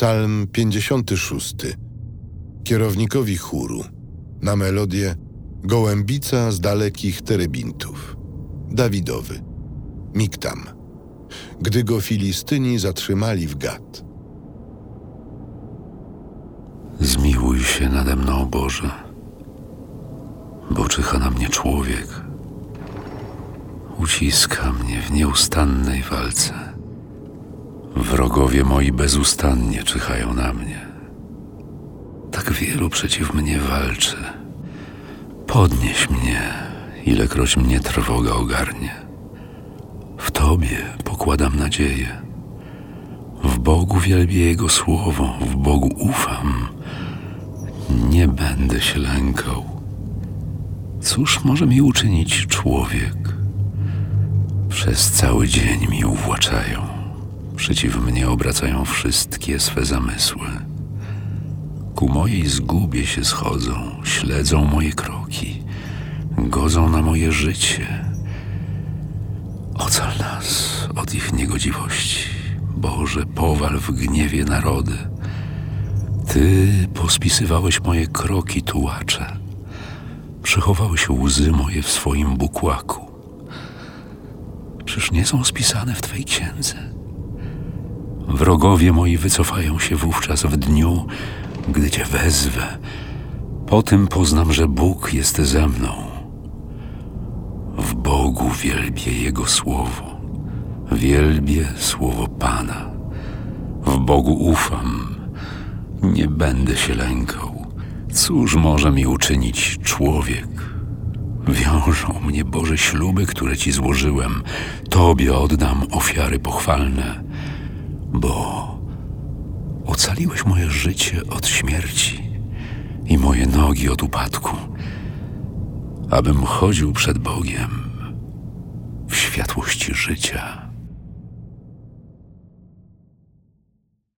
Psalm 56. Kierownikowi chóru. Na melodię Gołębica z dalekich terebintów. Dawidowy. Miktam. Gdy go Filistyni zatrzymali w Gat. Zmiłuj się nade mną, Boże, bo czyha na mnie człowiek. Uciska mnie w nieustannej walce. Wrogowie moi bezustannie czyhają na mnie. Tak wielu przeciw mnie walczy. Podnieś mnie, ilekroć mnie trwoga ogarnie. W Tobie pokładam nadzieję. W Bogu wielbię Jego słowo, w Bogu ufam. Nie będę się lękał. Cóż może mi uczynić człowiek? Przez cały dzień mi uwłaczają. Przeciw mnie obracają wszystkie swe zamysły. Ku mojej zgubie się schodzą, śledzą moje kroki, godzą na moje życie. Ocal nas od ich niegodziwości. Boże, powal w gniewie narody. Ty pospisywałeś moje kroki, tułacze. Przechowałeś łzy moje w swoim bukłaku. Czyż nie są spisane w Twej księdze? Wrogowie moi wycofają się wówczas w dniu, gdy Cię wezwę. Po tym poznam, że Bóg jest ze mną. W Bogu wielbię Jego słowo. Wielbię słowo Pana. W Bogu ufam. Nie będę się lękał. Cóż może mi uczynić człowiek? Wiążą mnie Boże śluby, które Ci złożyłem. Tobie oddam ofiary pochwalne, bo ocaliłeś moje życie od śmierci i moje nogi od upadku, abym chodził przed Bogiem w światłości życia.